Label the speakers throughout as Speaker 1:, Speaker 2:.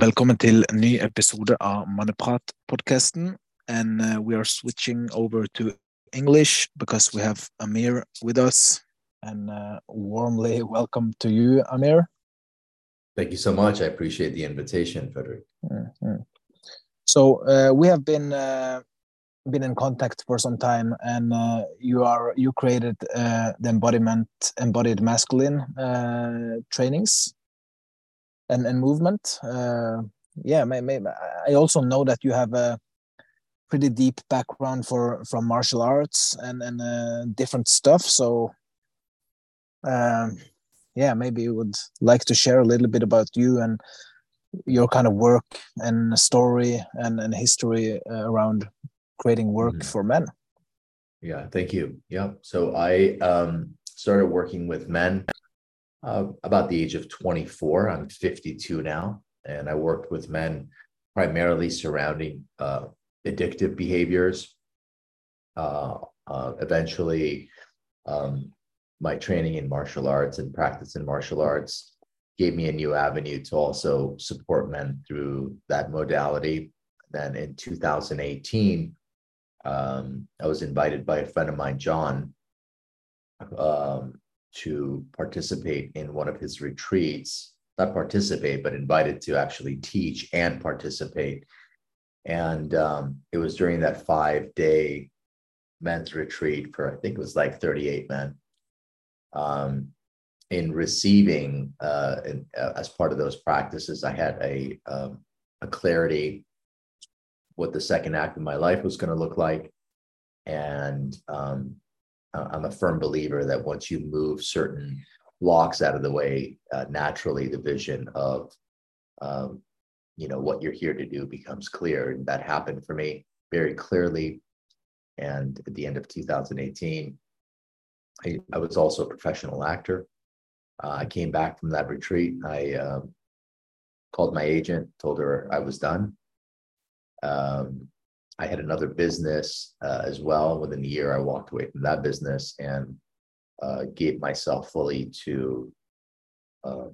Speaker 1: Velkommen til en ny episode av Manneprat-podkasten. And uh, we are switching over to English because we have Amir with us. And uh, warmly welcome to you, Amir.
Speaker 2: Thank you so much. I appreciate the invitation, Frederick. Mm -hmm.
Speaker 1: So uh, we have been uh, been in contact for some time, and uh, you are you created uh, the embodiment embodied masculine trainings and, and movement. Uh, yeah, maybe, I also know that you have a pretty deep background for from martial arts and and uh, different stuff. So, um, yeah, maybe you would like to share a little bit about you and your kind of work and story and, and history uh, around creating work mm -hmm. for men.
Speaker 2: Yeah, thank you. Yeah, so I um, started working with men uh, about the age of 24. I'm 52 now, and I worked with men primarily surrounding uh, addictive behaviors. Uh, uh, eventually, um, my training in martial arts and practice in martial arts gave me a new avenue to also support men through that modality. Then in 2018, um, I was invited by a friend of mine, John, um, to participate in one of his retreats, not participate, but invited to actually teach and participate. And um, it was during that five day men's retreat for, I think it was like 38 men. Um, in receiving, uh, in, uh, as part of those practices, I had a, um, a clarity what the second act of my life was going to look like. And um, I'm a firm believer that once you move certain blocks out of the way, uh, naturally the vision of, um, you know, what you're here to do becomes clear. And that happened for me very clearly. And at the end of 2018, I, I was also a professional actor. Uh, I came back from that retreat. I um, called my agent, told her I was done. Um, I had another business uh, as well. Within a year, I walked away from that business and uh, gave myself fully to uh,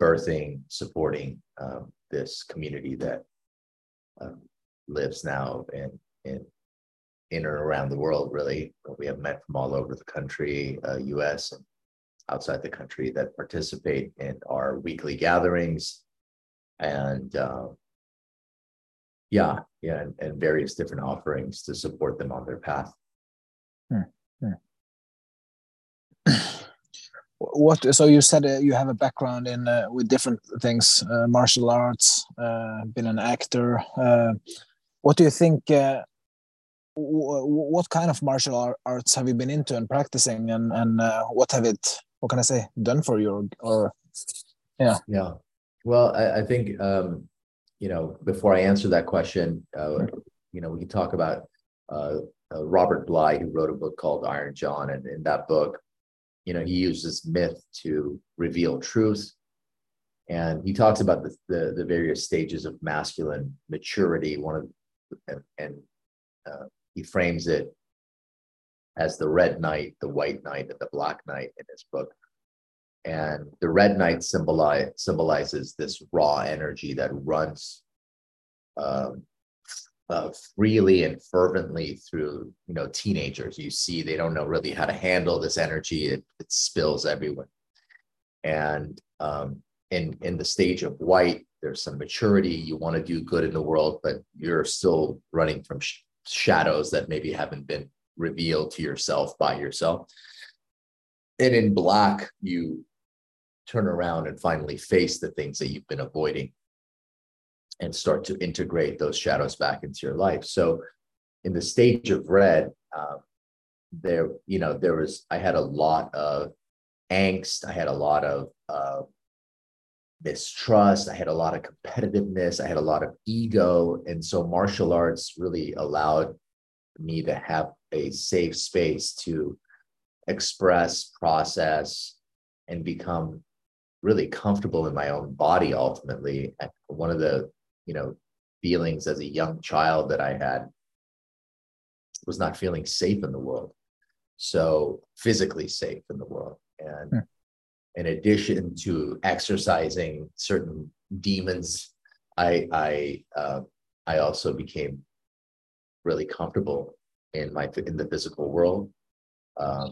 Speaker 2: birthing, supporting um, this community that um, lives now in, in in and around the world. Really, we have men from all over the country, U.S. Uh, and outside the country that participate in our weekly gatherings, and uh, yeah yeah and, and, various different offerings to support them on their path hmm.
Speaker 1: Hmm. what so you said uh, you have a background in uh, with different things uh, martial arts uh, been an actor uh, what do you think uh, what kind of martial arts have you been into and practicing and and what have it what can i say done for you or, or yeah
Speaker 2: yeah well i, I think um, you know, before I answer that question, uh, you know, we can talk about uh, uh, Robert Bly, who wrote a book called Iron John, and in that book, you know, he uses myth to reveal truth, and he talks about the the, the various stages of masculine maturity. One of and, and uh, he frames it as the red knight, the white knight, and the black knight in his book. And the red knight symbolize, symbolizes this raw energy that runs um, uh, freely and fervently through, you know, teenagers. You see, they don't know really how to handle this energy. It, it spills everywhere. And um, in in the stage of white, there's some maturity. You want to do good in the world, but you're still running from sh- shadows that maybe haven't been revealed to yourself by yourself. And in black, you turn around and finally face the things that you've been avoiding and start to integrate those shadows back into your life. So, in the stage of red, um, there, you know, there was, I had a lot of angst, I had a lot of uh, mistrust, I had a lot of competitiveness, I had a lot of ego. And so, martial arts really allowed me to have a safe space to express, process, and become really comfortable in my own body ultimately one of the you know feelings as a young child that i had was not feeling safe in the world so physically safe in the world and hmm. in addition to exercising certain demons, I I uh, I also became really comfortable in my in the physical world. Uh,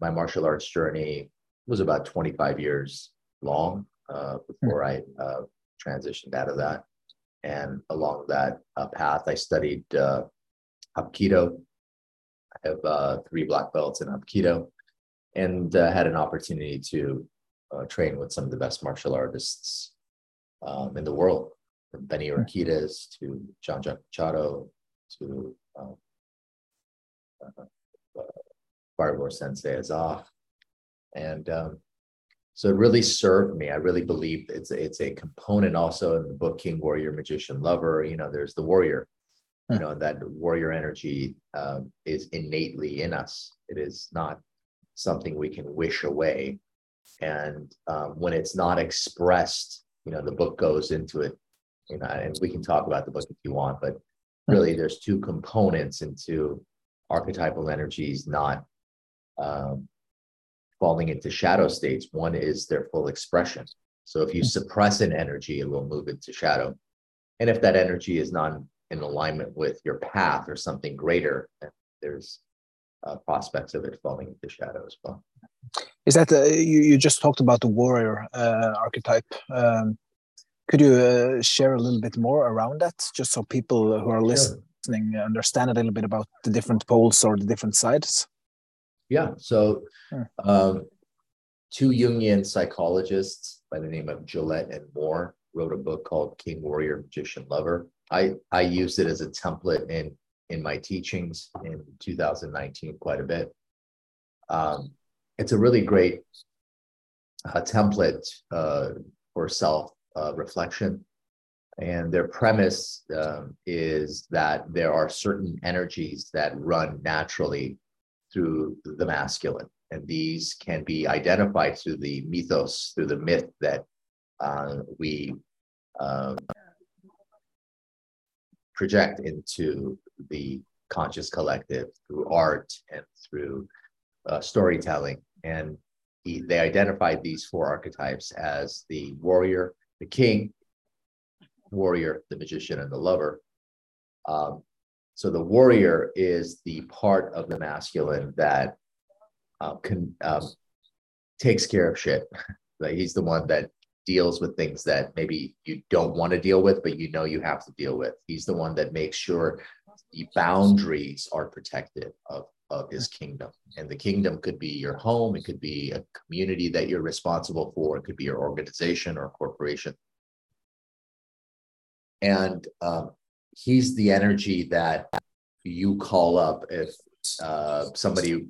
Speaker 2: my martial arts journey was about 25 years long uh, before I uh, transitioned out of that. And along that uh, path, I studied uh, Hapkido. I have uh, three black belts in Hapkido and uh, had an opportunity to uh, train with some of the best martial artists um, in the world, from Benny hmm. To Jean Jacques Machado to um, uh, uh, Sensei Azaf. And um, so it really served me. I really believe it's a, it's a component also in the book King Warrior Magician Lover. You know, there's the warrior. You hmm. know that warrior energy um, is innately in us. It is not something we can wish away. And um, when it's not expressed, you know, the book goes into it. You know, and we can talk about the book if you want, but hmm. really, there's two components into archetypal energies not um, falling into shadow states. One is their full expression. So if you hmm. suppress an energy, it will move into shadow. And if that energy is not in alignment with your path or something greater, there's uh, prospects of it falling into shadow as well.
Speaker 1: Is that uh, you? You just talked about the warrior uh, archetype. Um, could you uh, share a little bit more around that, just so people who are listening understand a little bit about the different poles or the different sides?
Speaker 2: Yeah. So, um, two Jungian psychologists by the name of Gillette and Moore wrote a book called King Warrior Magician Lover. I I used it as a template in in my teachings in 2019 quite a bit. Um, it's a really great uh, template uh, for self uh, reflection. And their premise um, is that there are certain energies that run naturally through the masculine. And these can be identified through the mythos, through the myth that uh, we uh, project into the conscious collective through art and through uh, storytelling. And he, they identified these four archetypes as the warrior, the king, warrior, the magician, and the lover. Um, so the warrior is the part of the masculine that uh, can um, takes care of shit. like he's the one that deals with things that maybe you don't want to deal with, but you know you have to deal with. He's the one that makes sure the boundaries are protected of, of his kingdom. And the kingdom could be your home, it could be a community that you're responsible for, it could be your organization or corporation. And um, he's the energy that you call up if uh, somebody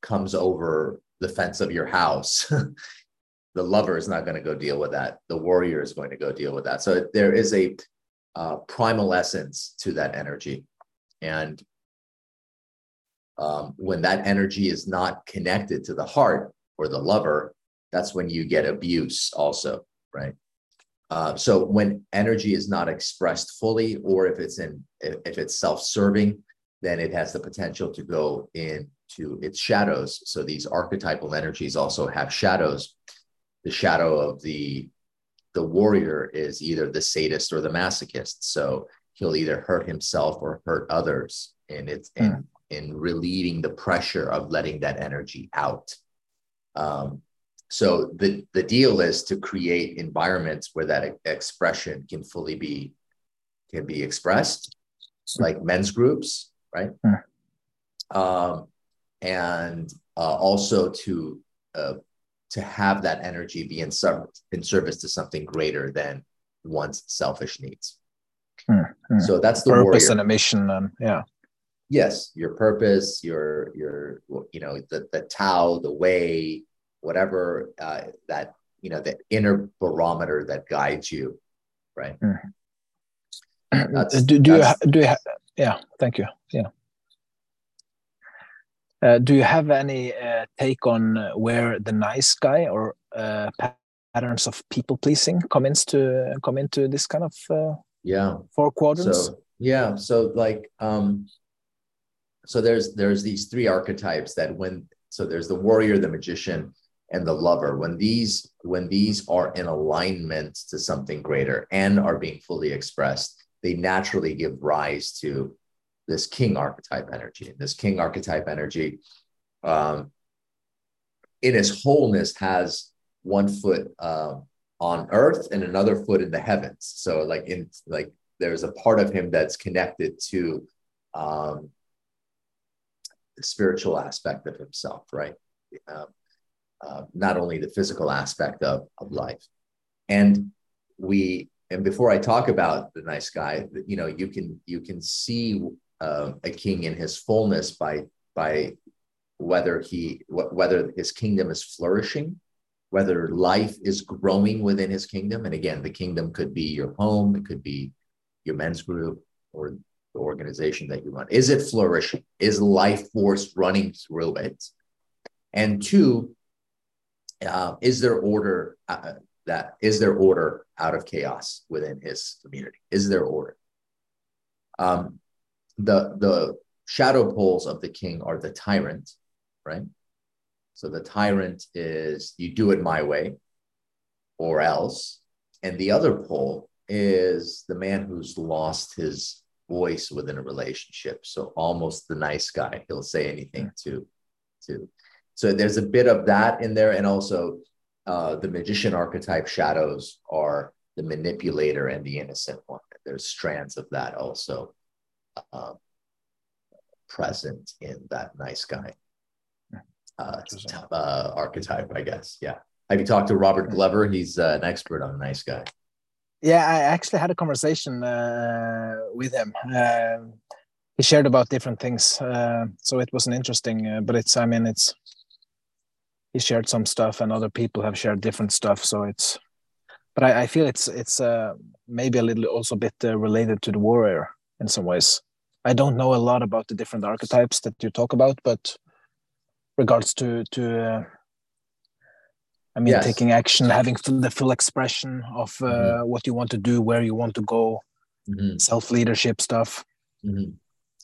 Speaker 2: comes over the fence of your house. the lover is not going to go deal with that. The warrior is going to go deal with that. So there is a uh, primal essence to that energy. And um, when that energy is not connected to the heart or the lover, that's when you get abuse, also, right? Uh, so when energy is not expressed fully, or if it's in if it's self-serving, then it has the potential to go into its shadows. So these archetypal energies also have shadows. The shadow of the the warrior is either the sadist or the masochist. So he'll either hurt himself or hurt others, and it's mm. in hmm. in relieving the pressure of letting that energy out. Um, so the, the deal is to create environments where that expression can fully be can be expressed, like men's groups, right? Mm. Um, and uh, also to uh, to have that energy be in, in service to something greater than one's selfish needs. Mm. So that's the
Speaker 1: purpose
Speaker 2: warrior.
Speaker 1: and a mission, and yeah.
Speaker 2: Yes, your purpose, your your you know the the Tao, the way, whatever uh, that you know the inner barometer that guides you right? Mm.
Speaker 1: that's, do, do that's, you do you yeah thank you yeah. Uh, do you have any uh, take on where the nice guy or uh, patterns of people pleasing come into come into this kind of uh,
Speaker 2: yeah.
Speaker 1: four quadrants?
Speaker 2: So yeah so like um so there's there's these three archetypes that when so there's the warrior the magician and the lover when these when these are in alignment to something greater and are being fully expressed they naturally give rise to this king archetype energy. And this king archetype energy um, in its wholeness has one foot uh, on earth and another foot in the heavens. So like in like there's a part of him that's connected to um, the spiritual aspect of himself right? Um, uh, not only the physical aspect of, of life. And we, and before I talk about the nice guy, you know, you can you can see uh, a king in his fullness by by whether he whether his kingdom is flourishing, whether life is growing within his kingdom. And again, the kingdom could be your home, it could be your men's group or the organization that you run. Is it flourishing? Is life force running through it? And two, uh, is there order uh, that is there order out of chaos within his community? Is there order? Um, the the shadow poles of the king are the tyrant, right? So the tyrant is you do it my way, or else, and the other pole is the man who's lost his voice within a relationship. So almost the nice guy. He'll say anything to to so there's a bit of that in there, and also uh, the magician archetype shadows are the manipulator and the innocent one. There's strands of that also uh, present in that nice guy uh, uh, archetype, I guess. Yeah. Have you talked to Robert Glover? He's uh, an expert on nice guy.
Speaker 1: Yeah, I actually had a conversation uh, with him. Uh, he shared about different things, uh, so it was an interesting. Uh, but it's, I mean, it's he shared some stuff and other people have shared different stuff so it's but i, I feel it's it's uh, maybe a little also a bit uh, related to the warrior in some ways i don't know a lot about the different archetypes that you talk about but regards to to uh, i mean yes. taking action having full, the full expression of uh, mm-hmm. what you want to do where you want to go mm-hmm. self leadership stuff
Speaker 2: mm-hmm.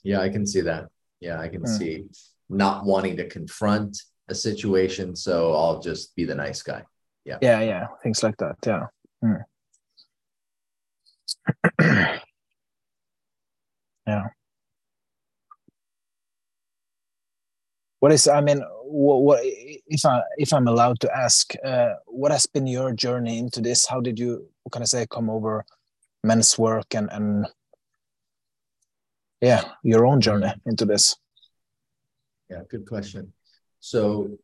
Speaker 2: yeah i can see that yeah i can mm. see not wanting to confront a situation, so I'll just be the nice guy. Yeah.
Speaker 1: Yeah, yeah, things like that. Yeah. Hmm. yeah. What is? I mean, what, what if I if I'm allowed to ask, uh, what has been your journey into this? How did you, what can I say, come over men's work and and yeah, your own journey into this?
Speaker 2: Yeah, good question. So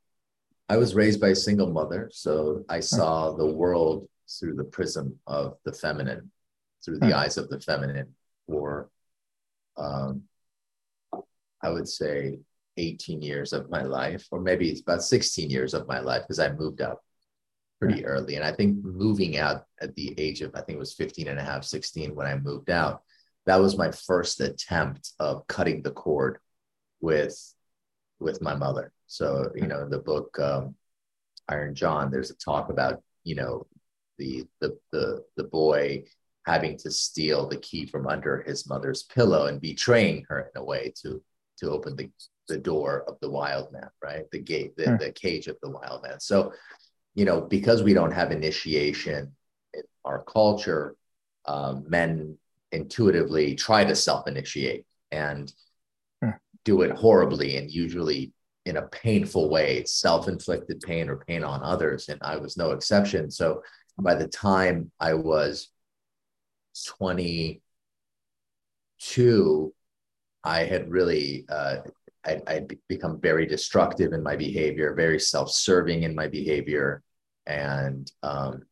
Speaker 2: I was raised by a single mother. So I saw the world through the prism of the feminine, through the eyes of the feminine for, um, I would say, 18 years of my life, or maybe it's about 16 years of my life because I moved out pretty early. And I think moving out at the age of, I think it was 15 and a half, 16 when I moved out, that was my first attempt of cutting the cord with with my mother so, you know, in the book um, Iron John, there's a talk about, you know, the the the the boy having to steal the key from under his mother's pillow and betraying her in a way to to open the, the door of the wild man, right? The gate, the, mm. the cage of the wild man. So, you know, because we don't have initiation in our culture, um, men intuitively try to self-initiate and. Do it horribly and usually in a painful way, self-inflicted pain or pain on others, and I was no exception. So by the time I was 22, I had really uh, I, I'd become very destructive in my behavior, very self-serving in my behavior, and um,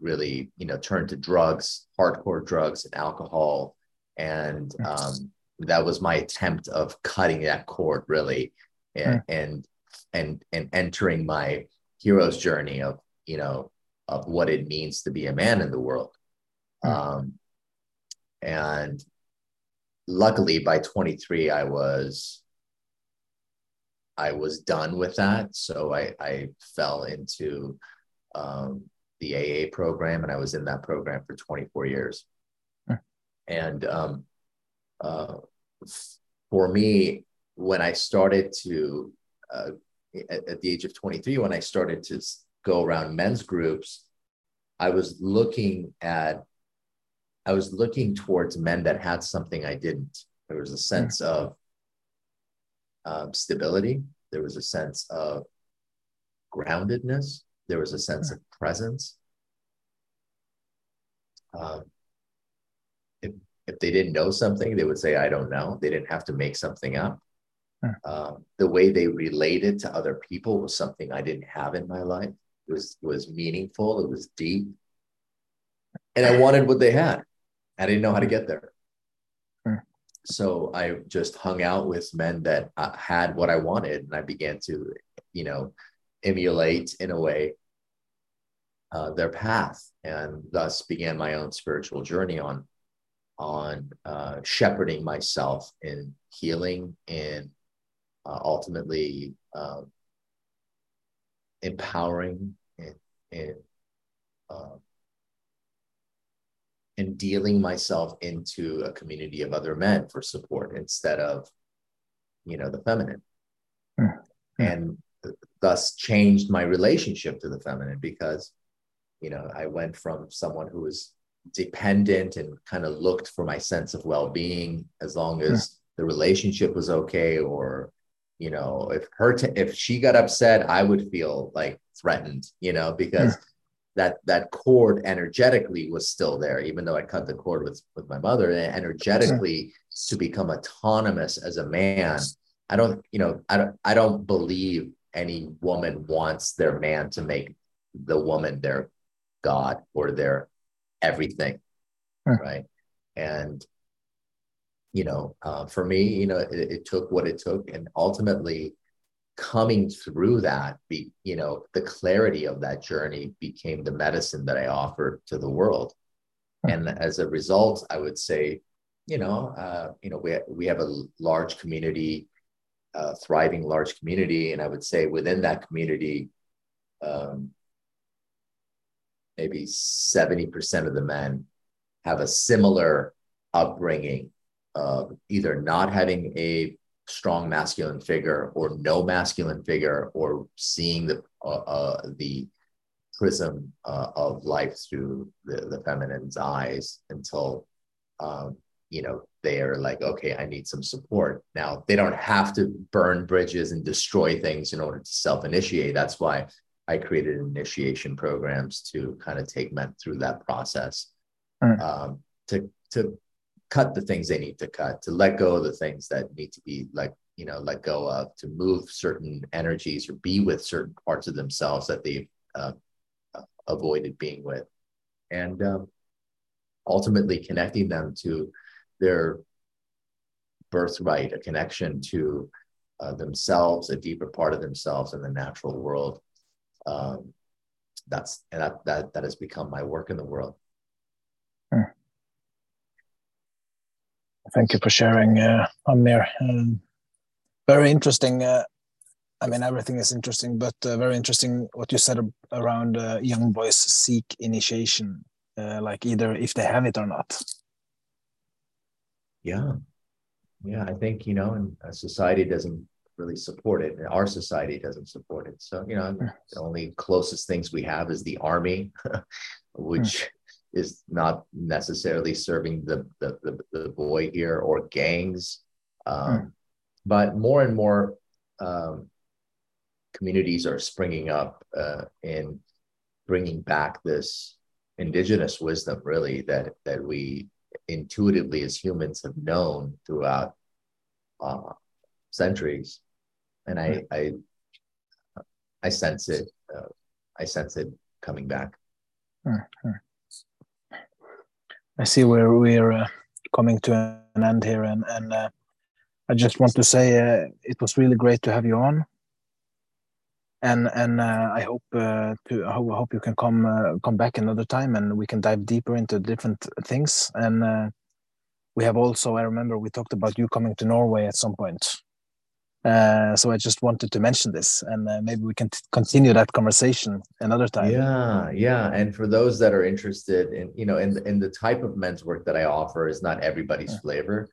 Speaker 2: really, you know, turned to drugs, hardcore drugs and alcohol, and um, that was my attempt of cutting that cord really and, hmm. and and and entering my hero's journey of you know of what it means to be a man in the world mm. um, and luckily by 23 i was i was done with that so i i fell into um, the aa program and i was in that program for 24 years mm. and um, uh, for me when I started to uh, at, at the age of 23, when I started to go around men's groups, I was looking at, I was looking towards men that had something I didn't. There was a sense mm. of um, stability. There was a sense of groundedness. There was a sense mm. of presence. Um, if, they didn't know something, they would say, I don't know. They didn't have to make something up. Um, the way they related to other people was something I didn't have in my life. It was it was meaningful. It was deep, and I wanted what they had. I didn't know how to get there. So I just hung out with men that uh, had what I wanted, and I began to, you know, emulate in a way uh, their path, and thus began my own spiritual journey on on uh, shepherding myself in healing and uh, ultimately um, empowering and, and, uh, and dealing myself into a community of other men for support instead of you know the feminine mm-hmm. and thus changed my relationship to the feminine because you know i went from someone who was dependent and kind of looked for my sense of well-being as long as mm-hmm. the relationship was okay or you know if her t- if she got upset i would feel like threatened you know because yeah. that that cord energetically was still there even though i cut the cord with with my mother and energetically yeah. to become autonomous as a man i don't you know i don't i don't believe any woman wants their man to make the woman their god or their everything yeah. right and you know, uh, for me, you know, it, it, took what it took, and ultimately, coming through that, be you know, the clarity of that journey became the medicine that I offered to the world, and as a result, I would say, you know, uh, you know, we we have a large community, uh, thriving large community, and I would say within that community. Um, maybe 70% of the men have a similar upbringing of either not having a strong masculine figure or no masculine figure or seeing the uh, uh, the prism uh, of life through the, the feminine's eyes until um, you know they are like okay i need some support. Now they don't have to burn bridges and destroy things in order to self-initiate. That's why i created initiation programs to kind of take men through that process mm. um, to to cut the things they need to cut, to let go of the things that need to be like, you know, let go of, to move certain energies or be with certain parts of themselves that they've uh, avoided being with. And um, ultimately connecting them to their birthright, a connection to uh, themselves, a deeper part of themselves in the natural world. Um, that's and that, that that has become my work in the world.
Speaker 1: Hmm. Thank you for sharing, uh, Amir. Um, very interesting. Uh, I mean, everything is interesting, but uh, very interesting what you said around uh, young boys seek initiation, uh, like either if they have it or not.
Speaker 2: Yeah, yeah. I think you know, and society doesn't really support it. And our society doesn't support it. So you know, the only closest things we have is the army, which is not necessarily serving the the, the, the boy here or gangs um, but more and more um, communities are springing up uh, in bringing back this indigenous wisdom really that that we intuitively as humans have known throughout uh, centuries and I. I i sense it uh, i sense it coming back.
Speaker 1: I see where we're uh, coming to an end here, and and uh, I just want to say uh, it was really great to have you on, and and uh, I hope uh, to I hope you can come uh, come back another time, and we can dive deeper into different things. And we have also I remember we talked about you coming to Norway at some point. Uh, so I just wanted to mention this, and uh, maybe we can continue that conversation another time.
Speaker 2: Yeah, yeah. And for those that are interested in, you know, in in the type of men's work that I offer is not everybody's yeah. flavor,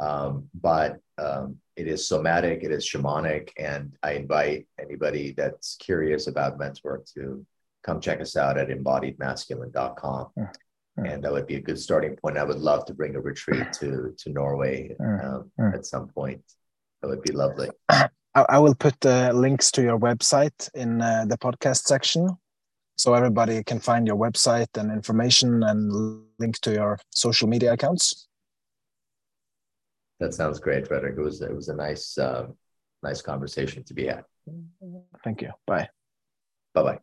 Speaker 2: um, but um, it is somatic, it is shamanic, and I invite anybody that's curious about men's work to come check us out at embodiedmasculine.com. Mm. And that would be a good starting point. I would love to bring a retreat to to Norway um, at some point. That would be lovely.
Speaker 1: I, will put the links to your website in uh, the podcast section so everybody can find your website and information and link to your social media accounts.
Speaker 2: That sounds great, Frederick. It was it was a nice uh, nice conversation to be had.
Speaker 1: Thank you. Bye.
Speaker 2: Bye bye.